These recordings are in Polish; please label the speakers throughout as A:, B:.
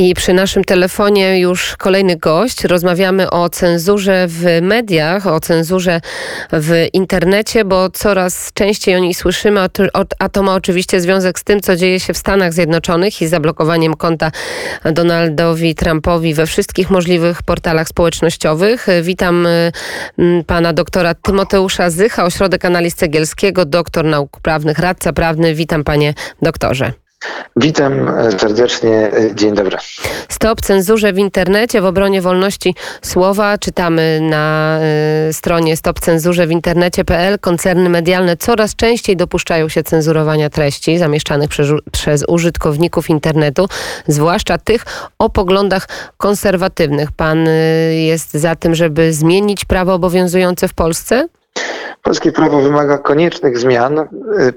A: I przy naszym telefonie już kolejny gość. Rozmawiamy o cenzurze w mediach, o cenzurze w internecie, bo coraz częściej o niej słyszymy, a to ma oczywiście związek z tym, co dzieje się w Stanach Zjednoczonych i zablokowaniem konta Donaldowi Trumpowi we wszystkich możliwych portalach społecznościowych. Witam y, pana doktora Tymoteusza Zycha, Ośrodek Analiz Cegielskiego, doktor nauk prawnych, radca prawny. Witam panie doktorze.
B: Witam serdecznie. Dzień dobry.
A: Stop cenzurze w internecie w obronie wolności słowa. Czytamy na y, stronie stopcenzurze w internecie.pl. Koncerny medialne coraz częściej dopuszczają się cenzurowania treści zamieszczanych przez, przez użytkowników internetu, zwłaszcza tych o poglądach konserwatywnych. Pan y, jest za tym, żeby zmienić prawo obowiązujące w Polsce?
B: Polskie prawo wymaga koniecznych zmian.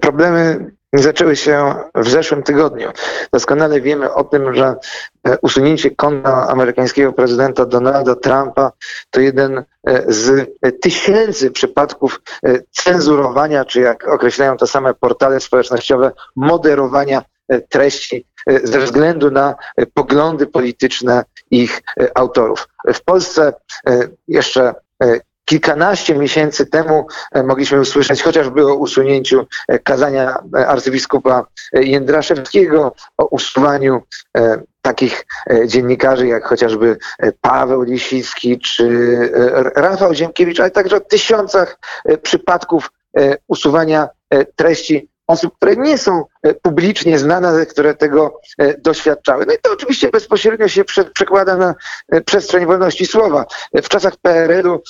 B: Problemy zaczęły się w zeszłym tygodniu. Doskonale wiemy o tym, że e, usunięcie konta amerykańskiego prezydenta Donalda Trumpa to jeden e, z tysięcy przypadków e, cenzurowania, czy jak określają to same portale społecznościowe, moderowania treści ze względu na poglądy polityczne ich autorów. W Polsce jeszcze kilkanaście miesięcy temu e, mogliśmy usłyszeć chociażby o usunięciu e, kazania e, arcybiskupa Jędraszewskiego, o usuwaniu takich dziennikarzy jak chociażby Paweł Lisicki czy Rafał Ziemkiewicz, ale także o tysiącach przypadków usuwania treści osób, które nie są e, publicznie znane, które tego e, doświadczały. No i to oczywiście bezpośrednio się przekłada na e, przestrzeń wolności słowa. W czasach PRL-u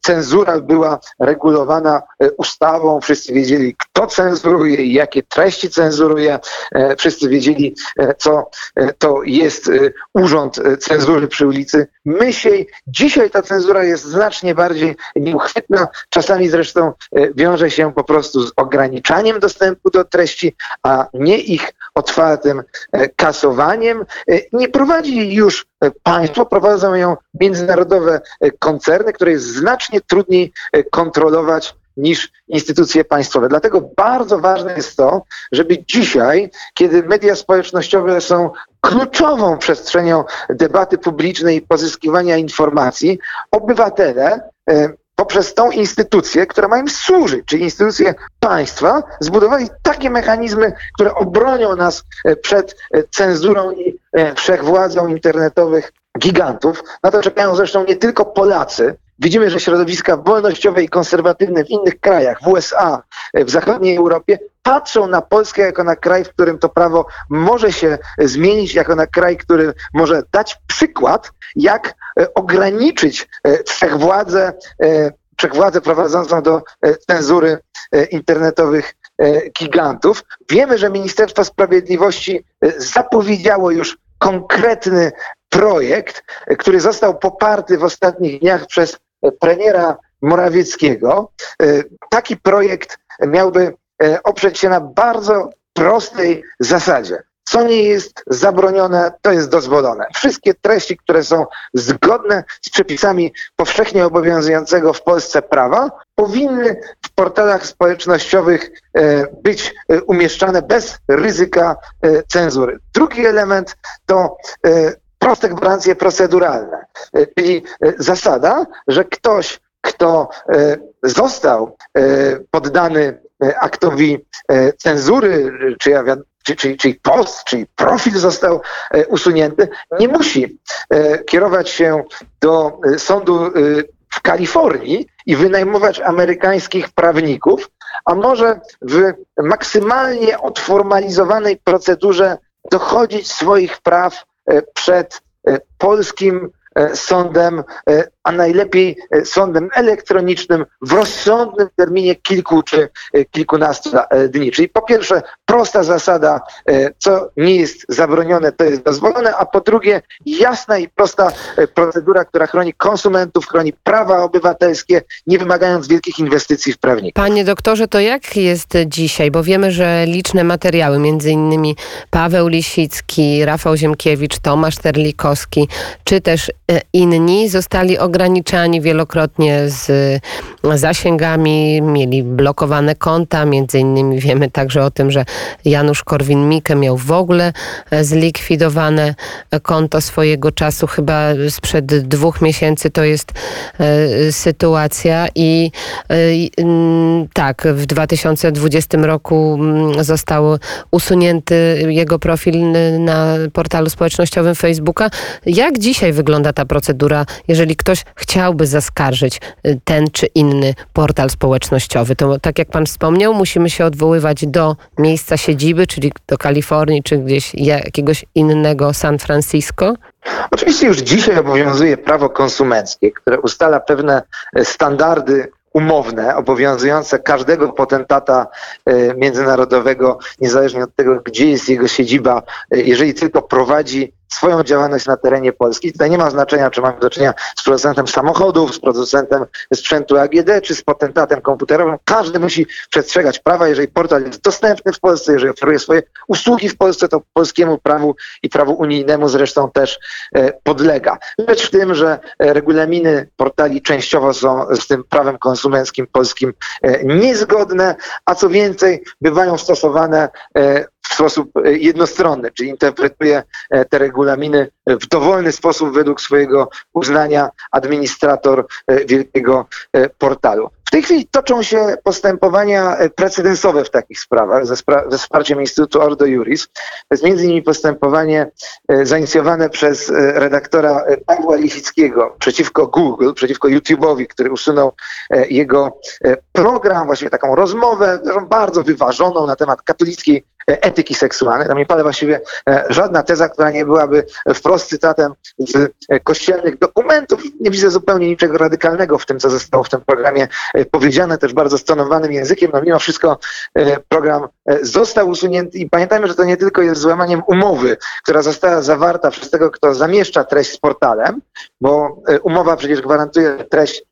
B: cenzura była regulowana ustawą, wszyscy wiedzieli, kto cenzuruje i jakie treści cenzuruje, wszyscy wiedzieli, co to jest urząd cenzury przy ulicy Mysiej. Dzisiaj ta cenzura jest znacznie bardziej nieuchwytna, czasami zresztą wiąże się po prostu z ograniczaniem dostępu do treści, a nie ich otwartym e, kasowaniem. E, nie prowadzi już e, państwo, prowadzą ją międzynarodowe koncerny, które jest znacznie trudniej kontrolować niż instytucje państwowe. Dlatego bardzo ważne jest to, żeby dzisiaj, kiedy media społecznościowe są kluczową przestrzenią debaty publicznej i pozyskiwania informacji, obywatele poprzez tą instytucję, która ma im służyć, czyli instytucje państwa, zbudowali takie mechanizmy, które obronią nas e, przed e, cenzurą i e, wszechwładzą internetowych gigantów. Na to czekają zresztą nie tylko Polacy. Widzimy, że środowiska wolnościowe i konserwatywne w innych krajach, w USA, w zachodniej Europie, patrzą na Polskę jako na kraj, w którym to prawo może się zmienić, jako na kraj, który może dać przykład, jak e, ograniczyć e, wszechwładzę, e, wszechwładzę prowadzącą do cenzury internetowych gigantów. Wiemy, że Ministerstwo Sprawiedliwości zapowiedziało już konkretny projekt, który został poparty w ostatnich dniach przez premiera Morawieckiego. Taki projekt miałby oprzeć się na bardzo prostej zasadzie. Co nie jest zabronione, to jest dozwolone. Wszystkie treści, które są zgodne z przepisami powszechnie obowiązującego w Polsce prawa, powinny w portalach społecznościowych e, być e, umieszczane bez ryzyka e, cenzury. Drugi element to proste gwarancje proceduralne, czyli zasada, że ktoś, kto został poddany aktowi cenzury, czy ja czyli, czyli post, czyli profil został e, usunięty, nie musi e, kierować się do e, sądu w Kalifornii i wynajmować amerykańskich prawników, a może w maksymalnie odformalizowanej procedurze dochodzić swoich praw przed polskim sądem a najlepiej e, sądem elektronicznym w rozsądnym terminie kilku czy e, kilkunastu e, dni. Czyli po pierwsze prosta zasada, co nie jest zabronione, to jest dozwolone, a po drugie jasna i prosta procedura, która chroni konsumentów, chroni prawa obywatelskie, nie wymagając wielkich inwestycji w prawników.
A: Panie doktorze, to jak jest dzisiaj? Bo wiemy, że liczne materiały, między innymi Paweł Lisicki, Rafał Ziemkiewicz, Tomasz Terlikowski, czy też inni zostali ograniczani wielokrotnie z zasięgami, mieli blokowane konta, między innymi wiemy także o tym, że Janusz Korwin-Mikke miał w ogóle zlikwidowane konto swojego czasu, chyba sprzed dwóch miesięcy to jest sytuacja i tak, w 2020 roku został usunięty jego profil na portalu społecznościowym Facebooka. Jak dzisiaj wygląda ta procedura, jeżeli ktoś chciałby zaskarżyć y, ten czy inny portal społecznościowy? To tak jak pan wspomniał, musimy się odwoływać do miejsca siedziby, czyli do Kalifornii, czy gdzieś jakiegoś innego San Francisco?
B: Oczywiście już dzisiaj obowiązuje prawo konsumenckie, które ustala pewne standardy umowne, obowiązujące każdego potentata e, międzynarodowego, niezależnie od tego, gdzie jest jego siedziba, e, jeżeli tylko prowadzi swoją działalność na terenie Polski. Tutaj nie ma znaczenia, czy mamy do czynienia z producentem samochodów, z producentem sprzętu AGD, czy z potentatem komputerowym. Każdy musi przestrzegać prawa. Jeżeli portal jest dostępny w Polsce, jeżeli oferuje swoje usługi w Polsce, to polskiemu prawu i prawu unijnemu zresztą też e, podlega. Rzecz w tym, że e, regulaminy portali częściowo są z tym prawem konsumenckim polskim e, niezgodne, a co więcej, bywają stosowane w sposób e, jednostronny, czyli interpretuje e, te regulaminy w dowolny sposób według swojego uznania administrator e, wielkiego portalu. W tej chwili toczą się postępowania precedensowe w takich sprawach ze, spra ze wsparciem Instytutu Ordo Juris. To jest między innymi postępowanie zainicjowane przez redaktora Pawła Lichickiego przeciwko Google, przeciwko YouTube'owi, który usunął jego program, właściwie taką rozmowę, bardzo wyważoną na temat katolickiej etyki seksualnej. Tam nie pada właściwie e, żadna teza, która nie byłaby wprost cytatem z e, kościelnych dokumentów. Nie widzę zupełnie niczego radykalnego w tym, co zostało w tym programie e, powiedziane, też bardzo stonowanym językiem. No mimo wszystko program został usunięty i pamiętajmy, że to nie tylko jest złamaniem umowy, która została zawarta przez tego, kto zamieszcza treść z portalem, bo umowa przecież gwarantuje treść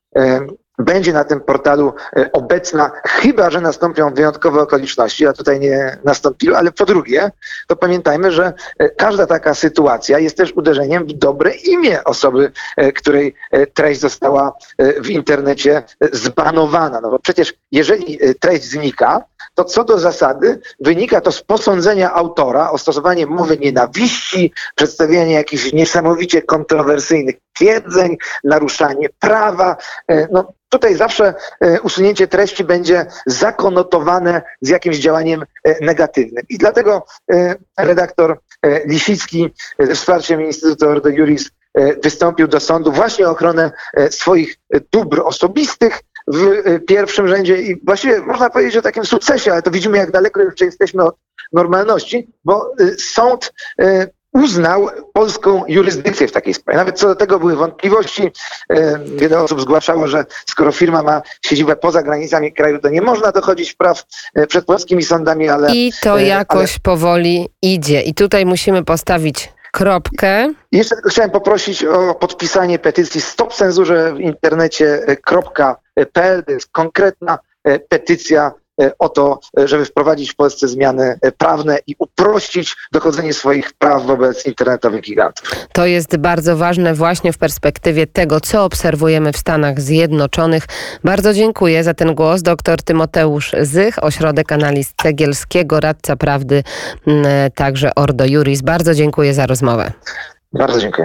B: będzie na tym portalu e, obecna, chyba że nastąpią wyjątkowe okoliczności, a tutaj nie nastąpiły, ale po drugie, to pamiętajmy, że e, każda taka sytuacja jest też uderzeniem w dobre imię osoby, e, której treść została w internecie zbanowana. No bo przecież jeżeli treść znika, to co do zasady wynika to z posądzenia autora o stosowanie mowy nienawiści, przedstawianie jakichś niesamowicie kontrowersyjnych twierdzeń, naruszanie prawa. No, Tutaj zawsze e, usunięcie treści będzie zakonotowane z jakimś działaniem e, negatywnym. I dlatego e, redaktor Lisicki ze wsparciem Instytutu Ordo Juris wystąpił do sądu właśnie o ochronę swoich dóbr osobistych w pierwszym rzędzie i właściwie można powiedzieć o takim sukcesie, ale to widzimy jak daleko jeszcze jesteśmy od normalności, bo sąd uznał polską jurysdykcję w takiej sprawie. Nawet co do tego były wątpliwości. Wiele osób zgłaszało, że skoro firma ma siedzibę poza granicami kraju, to nie można dochodzić wpraw e, przed polskimi sądami, ale...
A: I to jakoś ale... powoli idzie. I tutaj musimy postawić kropkę.
B: Jeszcze tylko chciałem poprosić o podpisanie petycji Stop Cenzurze w internecie.pl. To jest konkretna petycja E, o to, e, żeby wprowadzić w Polsce zmiany e, prawne i uprościć dochodzenie swoich praw wobec internetowych gigantów.
A: To jest bardzo ważne właśnie w perspektywie tego, co obserwujemy w Stanach Zjednoczonych. Bardzo dziękuję za ten głos. Dr Tymoteusz Zych, Ośrodek Analiz Cegielskiego, radca prawdy, także Ordo Juris. Bardzo dziękuję za rozmowę.
B: Bardzo dziękuję.